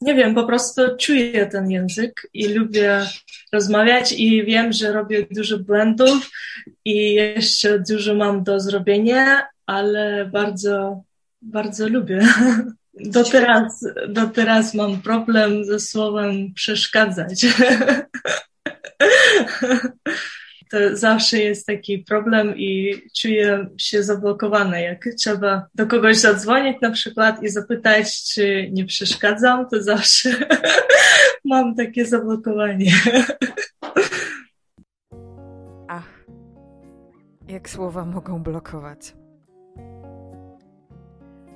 nie wiem, po prostu czuję ten język i lubię rozmawiać i wiem, że robię dużo błędów i jeszcze dużo mam do zrobienia, ale bardzo, bardzo lubię. Do teraz, do teraz mam problem ze słowem przeszkadzać. To zawsze jest taki problem i czuję się zablokowana. Jak trzeba do kogoś zadzwonić na przykład i zapytać, czy nie przeszkadzam, to zawsze mam takie zablokowanie. Ach, jak słowa mogą blokować.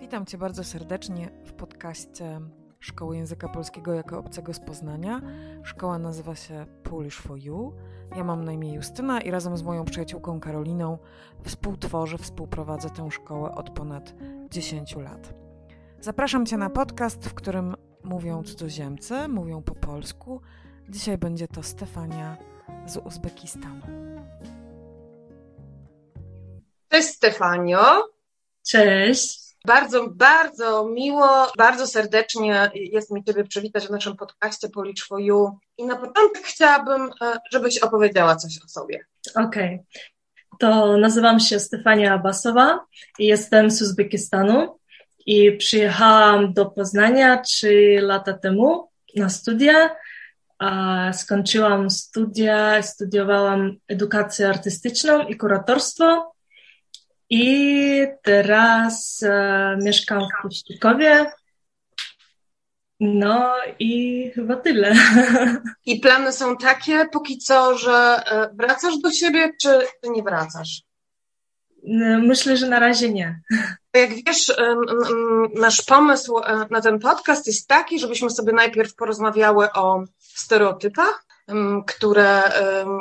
Witam Cię bardzo serdecznie w podcaście Szkoły Języka Polskiego jako Obcego z Poznania. Szkoła nazywa się Polish for You. Ja mam na imię Justyna i razem z moją przyjaciółką Karoliną współtworzę, współprowadzę tę szkołę od ponad 10 lat. Zapraszam Cię na podcast, w którym mówią cudzoziemcy, mówią po polsku. Dzisiaj będzie to Stefania z Uzbekistanu. Cześć Stefanio. Cześć. Bardzo, bardzo miło, bardzo serdecznie jest mi Ciebie przywitać w naszym podcaście Polish for You. I na początek chciałabym, e, żebyś opowiedziała coś o sobie. Okej. Okay. To nazywam się Stefania Abasowa i jestem z Uzbekistanu i przyjechałam do Poznania trzy lata temu na studia. Skończyłam studia, studiowałam edukację artystyczną i kuratorstwo i teraz e, mieszkam w Puścikowie. No i chyba tyle. I plany są takie póki co, że e, wracasz do siebie, czy nie wracasz? Myślę, że na razie nie. Jak wiesz, nasz pomysł e, na ten podcast jest taki, żebyśmy sobie najpierw porozmawiały o stereotypach, które,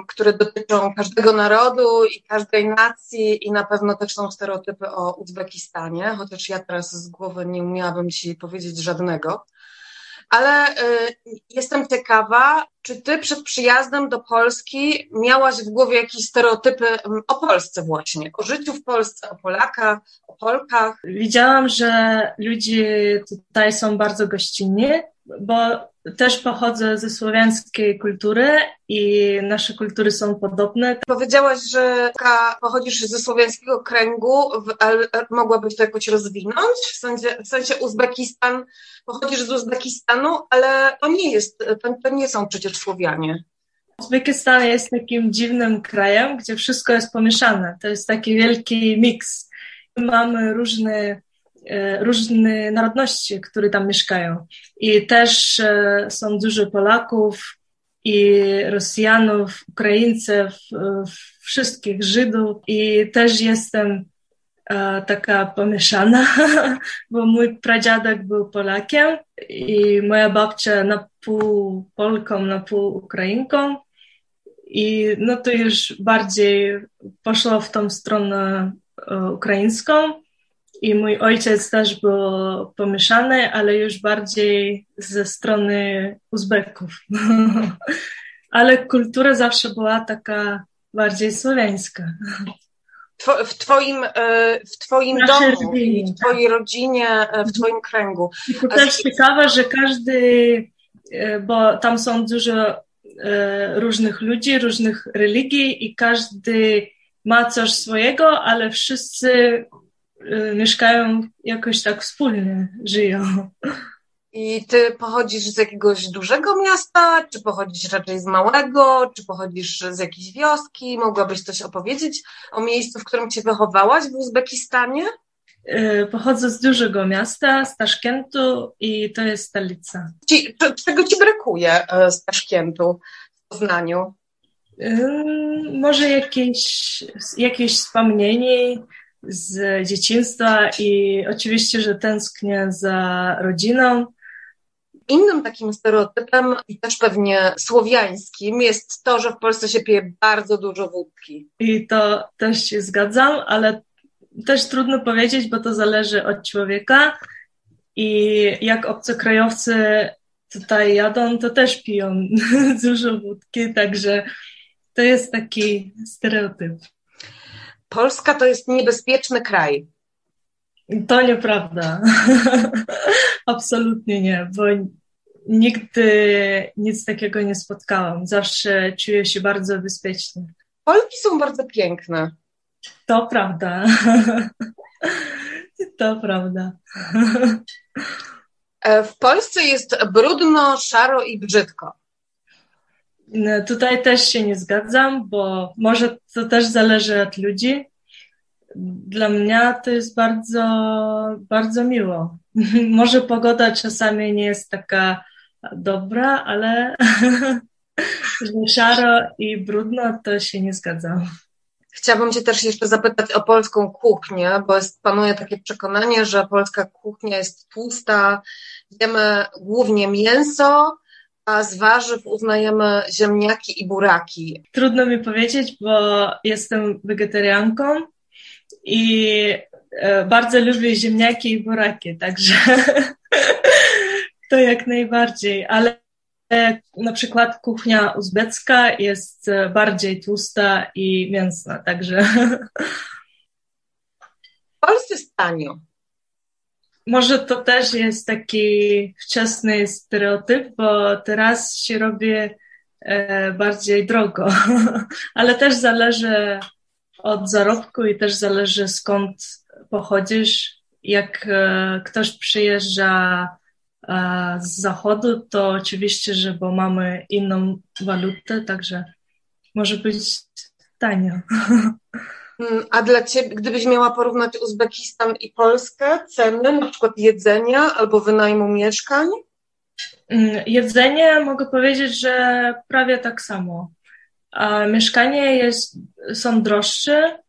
które dotyczą każdego narodu i każdej nacji i na pewno też są stereotypy o Uzbekistanie, chociaż ja teraz z głowy nie umiałabym Ci powiedzieć żadnego. Ale y, jestem ciekawa, czy Ty przed przyjazdem do Polski miałaś w głowie jakieś stereotypy o Polsce właśnie, o życiu w Polsce, o Polakach, o Polkach? Widziałam, że ludzie tutaj są bardzo gościnni, bo też pochodzę ze słowiańskiej kultury i nasze kultury są podobne. Powiedziałaś, że pochodzisz ze słowiańskiego kręgu, mogłabyś to jakoś rozwinąć? W sensie, w sensie Uzbekistan, pochodzisz z Uzbekistanu, ale to nie jest, to, to nie są przecież Słowianie. Uzbekistan jest takim dziwnym krajem, gdzie wszystko jest pomieszane. To jest taki wielki miks. Mamy różne różne narodności, które tam mieszkają. I też e, są dużo Polaków i Rosjanów, Ukraińców, e, wszystkich Żydów i też jestem taka pomieszana, bo mój pradziadek był Polakiem i moja babcia na pół Polką, na pół Ukrainką. I no to już bardziej poszło w tą stronę ukraińską. I mój ojciec też był pomieszany, ale już bardziej ze strony Uzbeków. ale kultura zawsze była taka bardziej słowiańska. W twoim, e, w twoim domu, rodzinie, w twojej rodzinie, e, w twoim kręgu. I to też z... ciekawe, że każdy, e, bo tam są dużo różnych ludzi, różnych religii i każdy ma coś swojego, ale wszyscy mieszkają jakoś tak wspólnie, żyją. I ty pochodzisz z jakiegoś dużego miasta, czy pochodzisz raczej z małego, czy pochodzisz z jakiejś wioski? Mogłabyś coś opowiedzieć o miejscu, w którym się wychowałaś w Uzbekistanie? Y, pochodzę z dużego miasta, z Taszkentu i to jest stolica. Ci, czego ci brakuje e, z Taszkentu w Poznaniu? Może jakieś, jakieś wspomnienie, z dzieciństwa i oczywiście, że tęsknię za rodziną. Innym takim stereotypem i też pewnie słowiańskim jest to, że w Polsce się pije bardzo dużo wódki. I to też się zgadzam, ale też trudno powiedzieć, bo to zależy od człowieka i jak obcokrajowcy tutaj jadą, to też piją dużo wódki, także to jest taki stereotyp. Polska to jest niebezpieczny kraj. To nieprawda. Absolutnie nie, bo nigdy nic takiego nie spotkałam. Zawsze czuję się bardzo bezpiecznie. Polki są bardzo piękne. To prawda. To prawda. E, w Polsce jest brudno, szaro i brzydko. No, tutaj też się nie zgadzam, bo może to też zależy od ludzi. Dla mnie to jest bardzo, bardzo miło. Może pogoda czasami nie jest taka dobra, ale że szaro i brudno to się nie zgadzam. Chciałabym Cię też jeszcze zapytać o polską kuchnię, bo jest, panuje takie przekonanie, że polska kuchnia jest tłusta, jemy głównie mięso, a z warzyw uznajemy ziemniaki i buraki. Trudno mi powiedzieć, bo jestem wegetarianką i e, bardzo lubię ziemniaki i buraki, także to jak najbardziej, ale na przykład kuchnia uzbecka jest e, bardziej tłusta i mięsna, także. W Polsce jest tanio. Może to też jest taki wczesny stereotyp, bo teraz się robi e, bardziej drogo, ale też zależy od zarobku i też zależy skąd pochodzisz. Jak e, ktoś przyjeżdża z zachodu, to oczywiście, że bo mamy inną walutę, także może być tanio. Mm, a dla Ciebie, gdybyś miała porównać Uzbekistan i Polskę, ceny na przykład jedzenia albo wynajmu mieszkań? Mm, jedzenie mogę powiedzieć, że prawie tak samo. A mieszkanie jest, są droższe,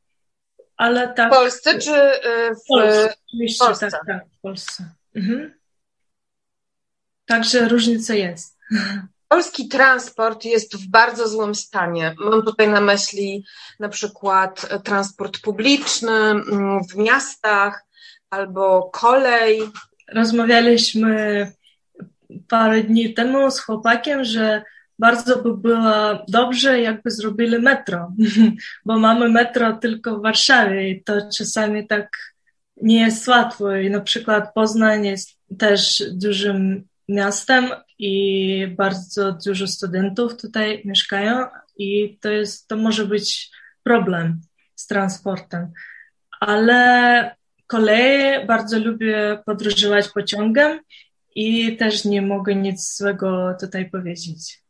ale tak. W Polsce czy y, w, Polsce? Oczywiście, Polsce. tak, tak, w Polsce. Mhm. Także różnica jest. Polski transport jest w bardzo złym stanie. Mam tutaj na myśli na przykład transport publiczny mm, w miastach albo kolej. Rozmawialiśmy parę dni temu z chłopakiem, że bardzo by było dobrze, jakby zrobili metro, bo mamy metro tylko w Warszawie i to czasami tak nie jest łatwo. I na przykład Poznań jest też dużym miastem i bardzo dużo studentów tutaj mieszkają i to jest, to może być problem z transportem. Ale koleje bardzo lubię podróżować pociągiem i też nie mogę nic złego tutaj powiedzieć.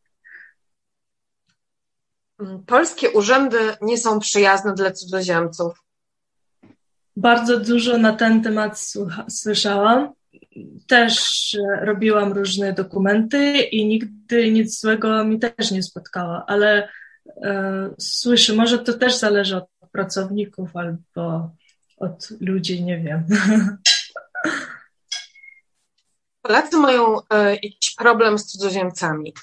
Polskie urzędy nie są przyjazne dla cudzoziemców. Bardzo dużo na ten temat słyszałam też robiłam różne dokumenty i nigdy nic złego mi też nie spotkało, ale e, słyszę, może to też zależy od pracowników albo od ludzi, nie wiem. Polacy mają e, jakiś problem z cudzoziemcami.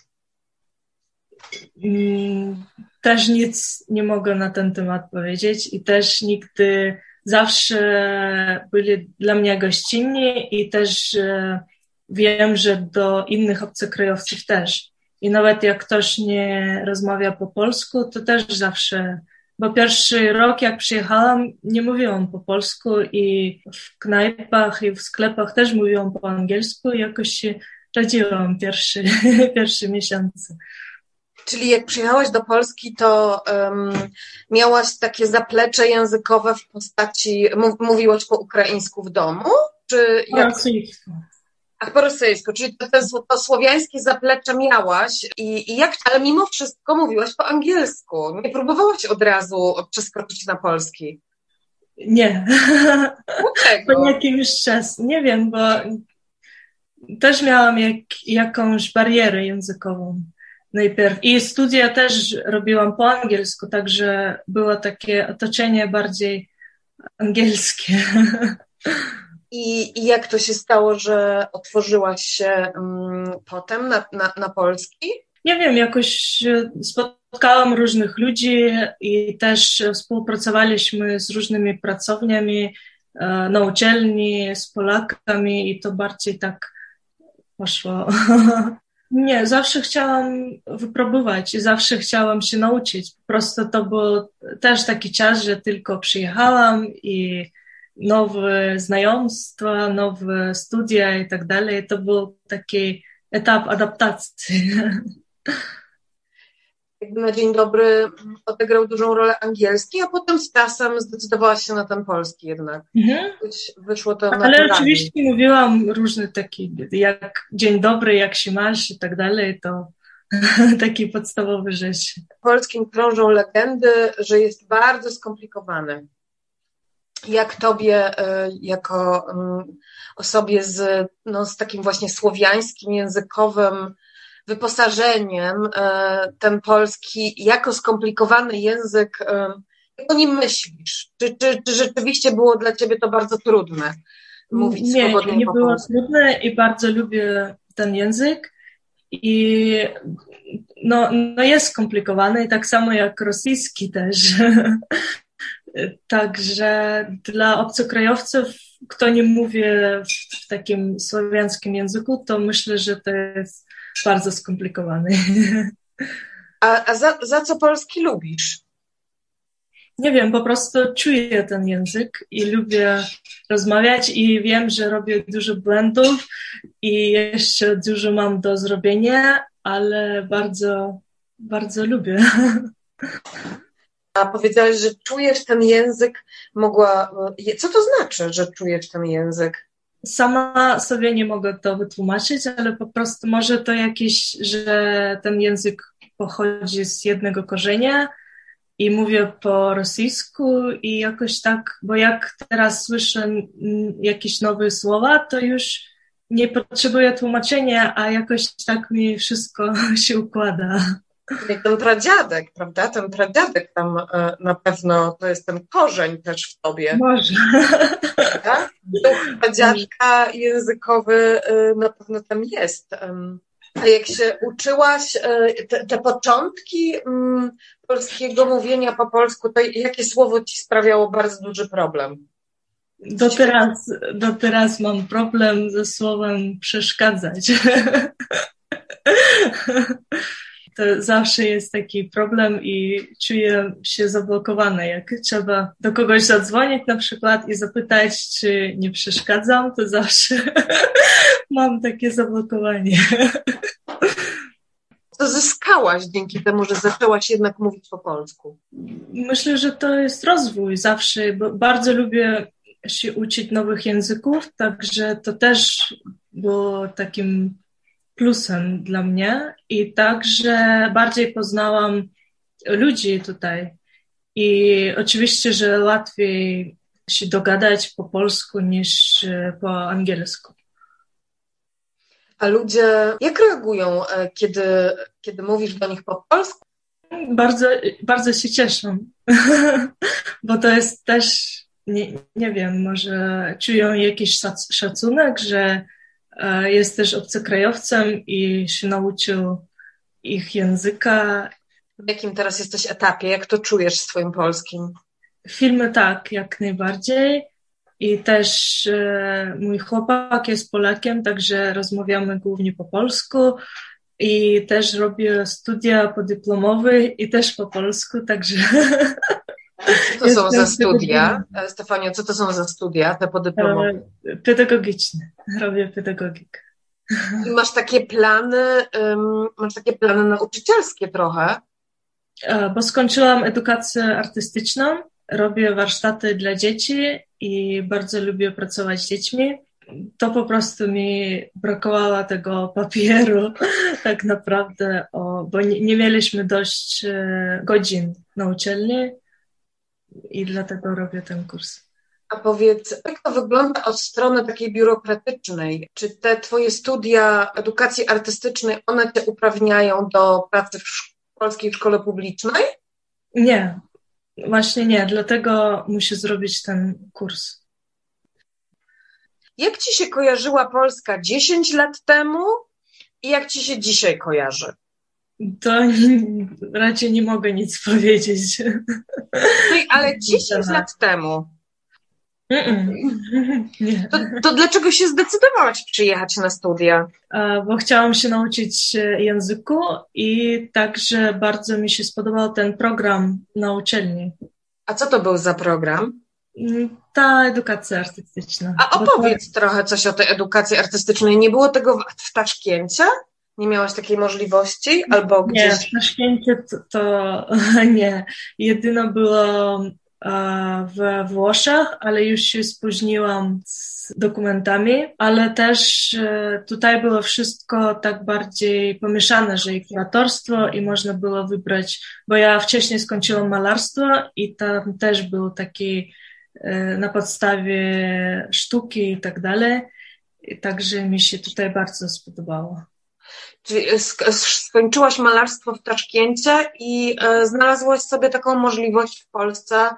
Mm, też nic nie mogę na ten temat powiedzieć i też nigdy zawsze byli dla mnie gościnni i też e, wiem, że do innych obcokrajowców też. I nawet jak ktoś nie rozmawia po polsku, to też zawsze, bo pierwszy rok jak przyjechałam, nie mówiłam po polsku i w knajpach i w sklepach też mówiłam po angielsku jakoś się radziłam pierwszy, pierwszy miesiąc. Czyli jak przyjechałaś do Polski, to um, miałaś takie zaplecze językowe w postaci, mówiłaś po ukraińsku w domu? Czy jak... Po rosyjsku. Ach, po rosyjsku, czyli to, to, to słowiańskie zaplecze miałaś i, i jak, ale mimo wszystko mówiłaś po angielsku. Nie próbowałaś od razu przeskoczyć na polski? Nie. Dlaczego? Po jakimś czas. Nie wiem, bo też miałam jak, jakąś barierę językową najpierw. I studia też robiłam po angielsku, także było takie otoczenie bardziej angielskie. I, I, jak to się stało, że otworzyłaś się um, potem na, na, na polski? Nie wiem, jakoś spotkałam różnych ludzi i też współpracowaliśmy z różnymi pracowniami e, na uczelni, z Polakami i to bardziej tak poszło. Nie, zawsze chciałam wypróbować i zawsze chciałam się nauczyć. Po prostu to był też taki czas, że tylko przyjechałam i nowe znajomstwa, nowe studia i tak dalej. To był taki etap adaptacji. Jakby na dzień dobry odegrał dużą rolę angielski, a potem z czasem zdecydowałaś się na ten polski jednak. Mhm. Wyszło to Ale naturalnie. oczywiście mówiłam różne takie, jak dzień dobry, jak się masz i tak dalej, to taki podstawowy rzecz. W polskim krążą legendy, że jest bardzo skomplikowany. Jak tobie, e, jako mm, osobie z, no, z takim właśnie słowiańskim, językowym wyposażeniem, e, ten polski, jako skomplikowany język, e, jak o nim myślisz? Czy, czy, czy rzeczywiście było dla ciebie to bardzo trudne? Mówić nie, swobodnie nie po było polsku? trudne i bardzo lubię ten język. I no, no jest skomplikowany, tak samo jak rosyjski też. Także dla obcokrajowców, kto nie mówi w, w takim słowiańskim języku, to myślę, że to jest bardzo skomplikowany. A, a za, za co polski lubisz? Nie wiem, po prostu czuję ten język i lubię rozmawiać i wiem, że robię dużo błędów i jeszcze dużo mam do zrobienia, ale bardzo, bardzo lubię. A powiedziałaś, że czujesz ten język, mogła. Co to znaczy, że czujesz ten język? Sama sobie nie mogę to wytłumaczyć, ale po prostu może to jakieś, że ten język pochodzi z jednego korzenia i mówię po rosyjsku i jakoś tak, bo jak teraz słyszę jakieś nowe słowa, to już nie potrzebuję tłumaczenia, a jakoś tak mi wszystko się układa. Ten pradziadek, prawda? Ten pradziadek tam e, na pewno to jest ten korzeń też w tobie. Może. Duch pradziadka językowy e, na pewno tam jest. A jak się uczyłaś e, te, te początki mm, polskiego mówienia po polsku, to jakie słowo ci sprawiało bardzo duży problem? Do teraz, do teraz mam problem ze słowem przeszkadzać. To zawsze jest taki problem i czuję się zablokowana. Jak trzeba do kogoś zadzwonić na przykład i zapytać, czy nie przeszkadzam, to zawsze mam takie zablokowanie. Co zyskałaś dzięki temu, że zaczęłaś jednak mówić po polsku? Myślę, że to jest rozwój zawsze. Bo bardzo lubię się uczyć nowych języków, także to też było takim plusem dla mnie i także bardziej poznałam ludzi tutaj. I oczywiście, że łatwiej się dogadać po polsku niż po angielsku. A ludzie jak reagują, e, kiedy, kiedy mówisz do nich po polsku? Bardzo, bardzo się cieszą, bo to jest też nie, nie wiem, może czują jakiś szacunek, że e, jest też obcokrajowcem i się nauczył ich języka. W jakim teraz jesteś etapie? Jak to czujesz swoim polskim? Filmy tak, jak najbardziej. I też e, mój chłopak jest Polakiem, także rozmawiamy głównie po polsku. I też robię studia podyplomowe i też po polsku, także Co to są za studia? Stefania, co to są za studia, te podyplomowe? E, pedagogiczne. Robię pedagogikę. Masz takie plany, um, masz takie plany nauczycielskie trochę? E, bo skończyłam edukację artystyczną, robię warsztaty dla dzieci i bardzo lubię pracować z dziećmi. To po prostu mi brakowało tego papieru, tak naprawdę, o, bo nie, nie mieliśmy dość e, godzin na uczelni i dlatego robię ten kurs. A powiedz, jak to wygląda od strony takiej biurokratycznej? Czy te Twoje studia edukacji artystycznej, one Cię uprawniają do pracy w polskiej szkole publicznej? Nie, właśnie nie, dlatego muszę zrobić ten kurs. Jak Ci się kojarzyła Polska 10 lat temu i jak Ci się dzisiaj kojarzy? To raczej nie mogę nic powiedzieć. ale 10 lat temu. To, to, dlaczego się zdecydowałaś przyjechać na studia? Bo chciałam się nauczyć języku i także bardzo mi się spodobał ten program na uczelni. A co to był za program? Ta edukacja artystyczna. A opowiedz to... trochę coś o tej edukacji artystycznej. Nie było tego w Taszkencie? Nie miałaś takiej możliwości? Albo gdzieś... Nie, w Taszkencie to, to nie. Jedyno było we Włoszech, ale już się spóźniłam z dokumentami, ale też e, tutaj było wszystko tak bardziej pomieszane, że i kuratorstwo i można było wybrać, bo ja wcześniej skończyłam malarstwo i tam też był taki e, na podstawie sztuki i tak dalej, także mi się tutaj bardzo spodobało. Czyli skończyłaś malarstwo w Taszkencie i e, znalazłaś sobie taką możliwość w Polsce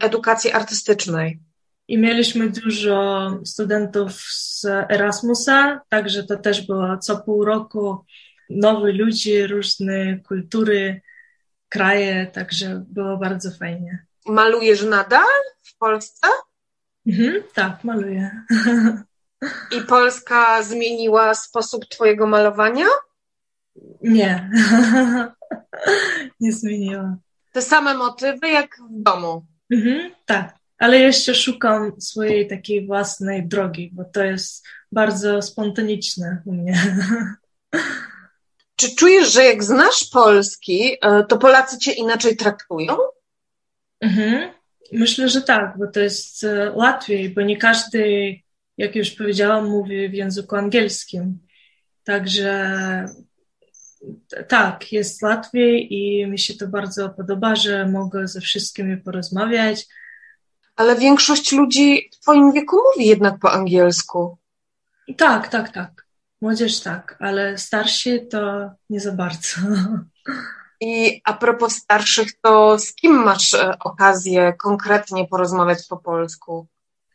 edukacji artystycznej. I mieliśmy dużo studentów z Erasmusa, także to też było co pół roku nowi ludzie, różne kultury, kraje, także było bardzo fajnie. Malujesz nadal w Polsce? Mhm, tak, maluję. I Polska zmieniła sposób Twojego malowania? Nie, nie zmieniła. Te same motywy jak w domu? Mhm, tak, ale jeszcze szukam swojej takiej własnej drogi, bo to jest bardzo spontaniczne u mnie. Czy czujesz, że jak znasz polski, e, to Polacy cię inaczej traktują? Mhm. Myślę, że tak, bo to jest e, łatwiej, bo nie każdy jak już powiedziałam, mówi w języku angielskim. Także tak, jest łatwiej i mi się to bardzo podoba, że mogę ze wszystkimi porozmawiać. Ale większość ludzi w Twoim wieku mówi jednak po angielsku. Tak, tak, tak. Młodzież tak, ale starsi to nie za bardzo. I a propos starszych, to z kim masz e, okazję konkretnie porozmawiać po polsku?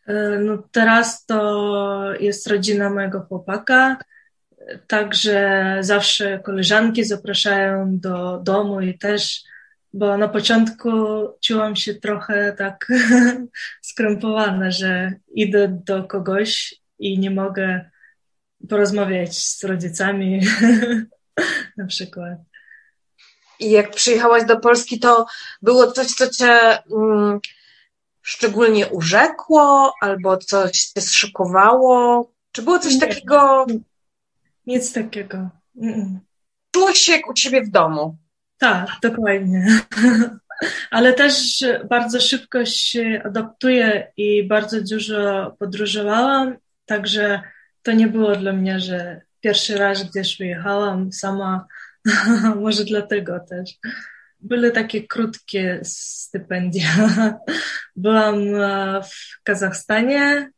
E, no teraz to jest rodzina mojego chłopaka, także zawsze koleżanki zapraszają do domu i też, bo na początku czułam się trochę tak skrępowana, że idę do kogoś i nie mogę porozmawiać z rodzicami na przykład. I jak przyjechałaś do Polski, to było coś, co cię mm, szczególnie urzekło, albo coś cię zszokowało? Czy było coś Nie. takiego? Nic takiego. Mm. Czułeś się jak u ciebie w domu? Tak, dokładnie. Ale też bardzo szybko się adaptuję i bardzo dużo podróżowałam, także to nie było dla mnie, że pierwszy raz gdzieś wyjechałam sama, może dlatego też były takie krótkie stypendia. Byłam e, w Kazachstanie,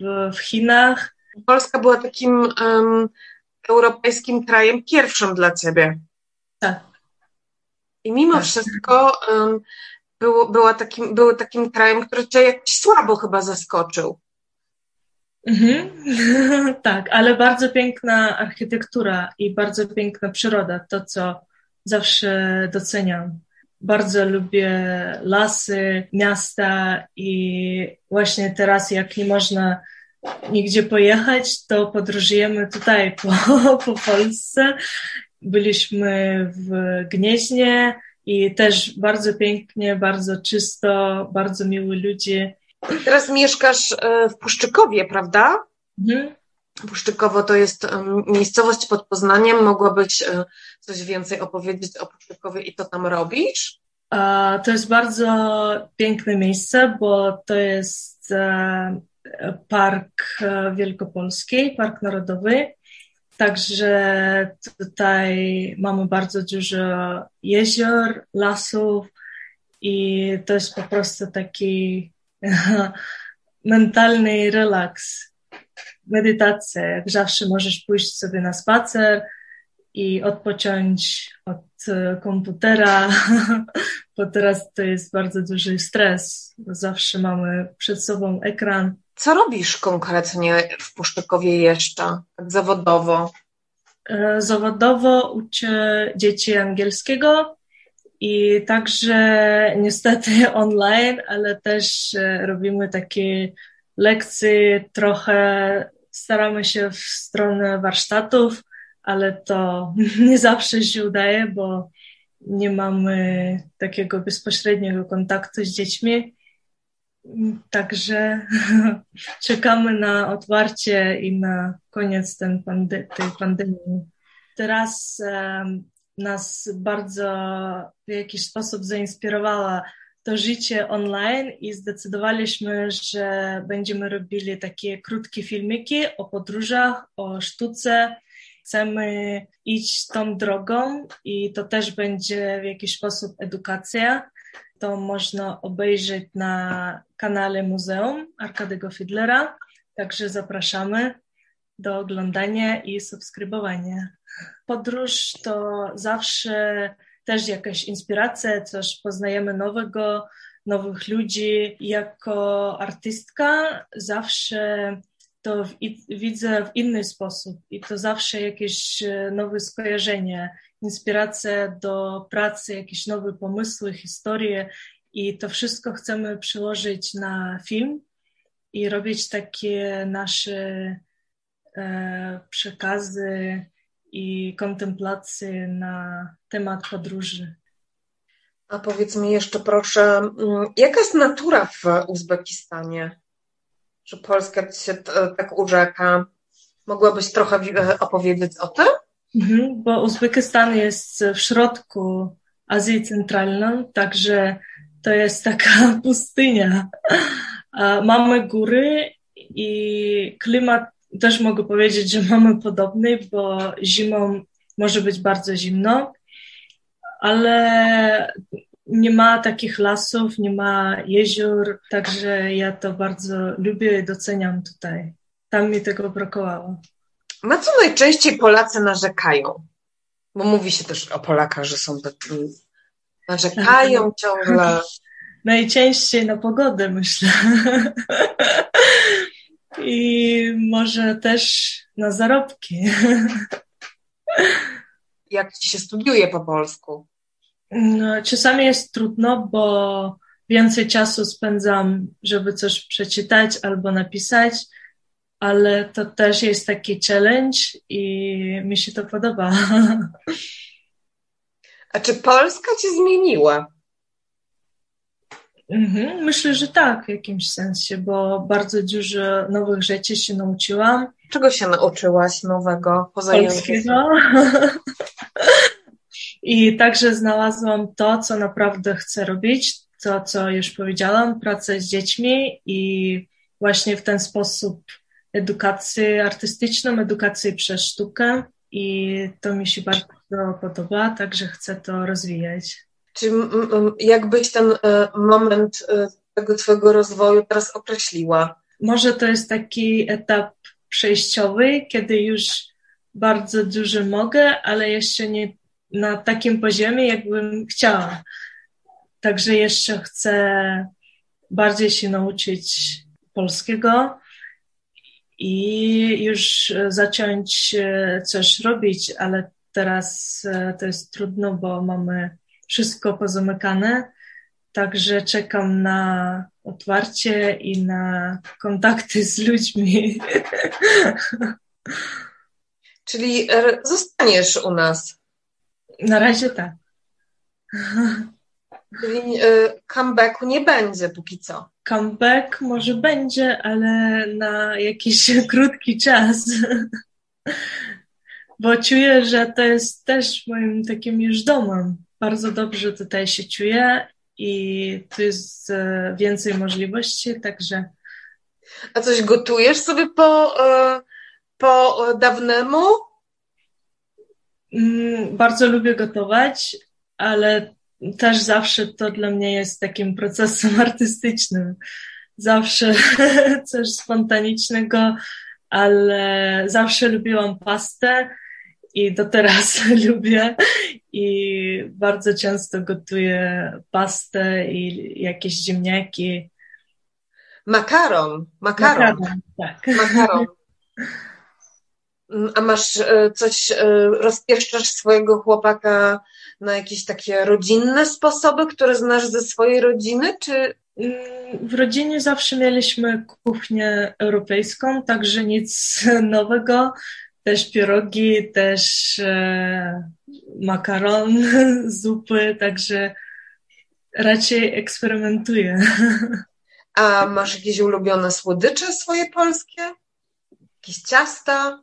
w, w Chinach. Polska była takim um, europejskim krajem pierwszym dla ciebie. Tak. I mimo tak. wszystko um, było, była takim, był takim krajem, który cię jakoś słabo chyba zaskoczył. Mhm. tak, ale bardzo piękna architektura i bardzo piękna przyroda. To, co zawsze doceniam. Bardzo lubię lasy, miasta i właśnie teraz, jak nie można nigdzie pojechać, to podróżujemy tutaj po, po Polsce. Byliśmy w Gnieźnie i też bardzo pięknie, bardzo czysto, bardzo miły ludzie. Teraz mieszkasz e, w Puszczykowie, prawda? Mhm. Puszczykowo to jest miejscowość pod Poznaniem. Mogłabyś e, coś więcej opowiedzieć o Puszczykowie i co tam robisz? To jest bardzo piękne miejsce, bo to jest e, Park e, Wielkopolski, Park Narodowy. Także tutaj mamy bardzo dużo jezior, lasów i to jest po prostu taki mentalny relaks medytację. Jak zawsze możesz pójść sobie na spacer i odpocząć od e, komputera, bo teraz to jest bardzo duży stres. Zawsze mamy przed sobą ekran. Co robisz konkretnie w Puszczykowie jeszcze, tak zawodowo? E, zawodowo uczę dzieci angielskiego i także niestety online, ale też e, robimy takie lekcje trochę staramy się w stronę warsztatów, ale to nie zawsze się udaje, bo nie mamy takiego bezpośredniego kontaktu z dziećmi. Także czekamy na otwarcie i na koniec ten pande tej pandemii. Teraz um, nas bardzo w jakiś sposób zainspirowała to życie online i zdecydowaliśmy, że będziemy robili takie krótkie filmiki o podróżach, o sztuce. Chcemy iść tą drogą i to też będzie w jakiś sposób edukacja. To można obejrzeć na kanale Muzeum Arkadego Fidlera. Także zapraszamy do oglądania i subskrybowania. Podróż to zawsze też jakaś inspiracja, coś poznajemy nowego, nowych ludzi. Jako artystka zawsze to w, widzę w inny sposób i to zawsze jakieś e, nowe skojarzenie, inspiracja do pracy, jakieś nowe pomysły, historie i to wszystko chcemy przyłożyć na film i robić takie nasze e, przekazy i kontemplacje na temat podróży. A powiedz mi jeszcze proszę, mm, jaka jest natura w Uzbekistanie? Że Polska się tak urzeka. Mogłabyś trochę e, opowiedzieć o tym? Mhm, bo Uzbekistan jest w środku Azji Centralnej, także to jest taka pustynia. Mamy góry i klimat też mogę powiedzieć, że mamy podobny, bo zimą może być bardzo zimno, ale nie ma takich lasów, nie ma jezior, także ja to bardzo lubię i doceniam tutaj. Tam mi tego brakowało. Na co najczęściej Polacy narzekają? Bo mówi się też o Polakach, że są tacy, narzekają ciągle. Najczęściej na pogodę, myślę. I może też na zarobki. Jak ci się studiuje po polsku? No, czasami jest trudno, bo więcej czasu spędzam, żeby coś przeczytać albo napisać, ale to też jest taki challenge i mi się to podoba. A czy Polska cię zmieniła? Mhm, myślę, że tak w jakimś sensie, bo bardzo dużo nowych rzeczy się nauczyłam. Czego się nauczyłaś nowego poza Polskiego. I także znalazłam to, co naprawdę chcę robić, to, co już powiedziałam, pracę z dziećmi i właśnie w ten sposób edukację artystyczną, edukację przez sztukę i to mi się bardzo podoba, także chcę to rozwijać. Czy jakbyś ten e, moment e, tego twojego rozwoju teraz określiła? Może to jest taki etap przejściowy, kiedy już bardzo dużo mogę, ale jeszcze nie na takim poziomie, jakbym chciała. Także jeszcze chcę bardziej się nauczyć polskiego i już zacząć e, coś robić, ale teraz to jest trudno, bo mamy wszystko pozamykane. Także czekam na otwarcie i na kontakty z ludźmi. Czyli e, zostaniesz u nas? Na razie tak. Czyli e, comebacku nie będzie póki co. Comeback może będzie, ale na jakiś krótki czas. Bo czuję, że to jest też moim takim już domem bardzo dobrze tutaj się czuję i tu jest e, więcej możliwości, także. A coś gotujesz sobie po, e, po dawnemu? Mm, bardzo lubię gotować, ale też zawsze to dla mnie jest takim procesem artystycznym. Zawsze coś spontanicznego, ale zawsze lubiłam pastę i do teraz lubię i bardzo często gotuję pastę i jakieś ziemniaki. Makaron, makaron. makaron tak. Makaron. A masz e, coś, e, rozpieszczasz swojego chłopaka na jakieś takie rodzinne sposoby, które znasz ze swojej rodziny, czy w rodzinie zawsze mieliśmy kuchnię europejską, także nic nowego też pierogi, też e, makaron, zupy, także raczej eksperymentuję. A masz jakieś ulubione słodycze swoje polskie? Jakieś ciasta?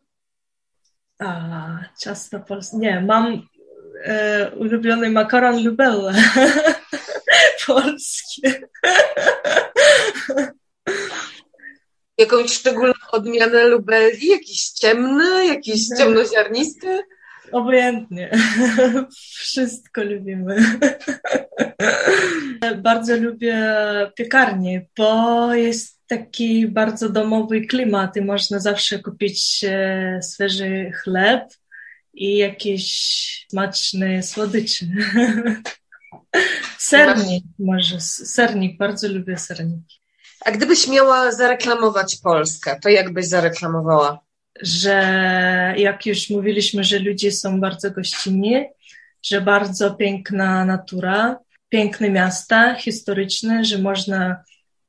A, ciasta polskie. Nie, mam e, ulubiony makaron lubelle polskie. Jakąś szczególną odmianę lubeli? Jakiś ciemny, jakiś ciemnoziarnisty? Obojętnie. Wszystko lubimy. Bardzo lubię piekarnię, bo jest taki bardzo domowy klimat i można zawsze kupić e, świeży chleb i jakieś smaczne słodycze. Sernik może, sernik, bardzo lubię sernik. A gdybyś miała zareklamować Polskę, to jak byś zareklamowała? Że jak już mówiliśmy, że ludzie są bardzo gościnni, że bardzo piękna natura, piękne miasta historyczne, że można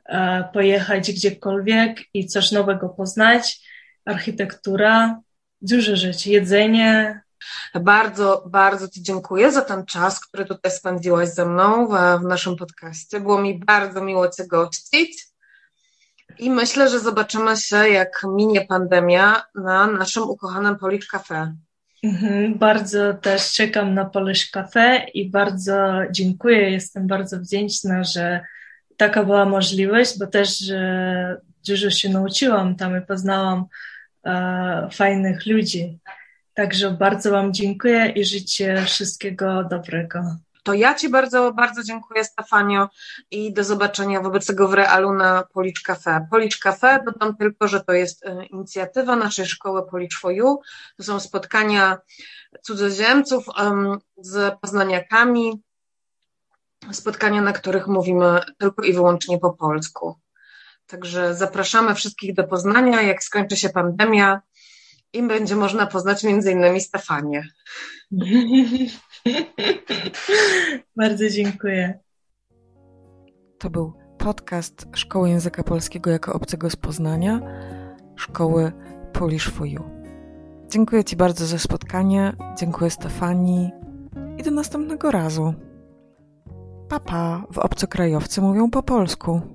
e, pojechać gdziekolwiek i coś nowego poznać, architektura, dużo rzeczy, jedzenie. Bardzo, bardzo Ci dziękuję za ten czas, który tutaj spędziłaś ze mną w, w naszym podcaście. Było mi bardzo miło Cię gościć. I myślę, że zobaczymy się, jak minie pandemia, na naszym ukochanym Polish Cafe. Mhm, bardzo też czekam na Polish Cafe i bardzo dziękuję. Jestem bardzo wdzięczna, że taka była możliwość, bo też dużo się nauczyłam tam i poznałam e, fajnych ludzi. Także bardzo Wam dziękuję i życzę wszystkiego dobrego. To ja Ci bardzo, bardzo dziękuję, Stefanio, i do zobaczenia wobec tego w realu na Polish Cafe. Polish Cafe, dodam tylko, że to jest e, inicjatywa naszej szkoły Polish for You. To są spotkania cudzoziemców um, z poznaniakami, spotkania, na których mówimy tylko i wyłącznie po polsku. Także zapraszamy wszystkich do Poznania, jak skończy się pandemia i będzie można poznać między innymi Stefanię. Bardzo dziękuję. To był podcast Szkoły Języka Polskiego jako obcego z Poznania, szkoły Polish for You. Dziękuję Ci bardzo za spotkanie, dziękuję Stefanii i do następnego razu. Papa w obcokrajowcy mówią po polsku.